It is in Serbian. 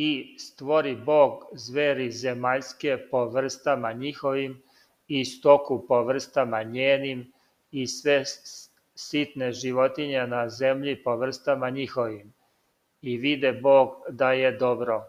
i stvori Bog zveri zemaljske po vrstama njihovim i stoku po vrstama njenim i sve sitne životinje na zemlji po vrstama njihovim. I vide Bog da je dobro.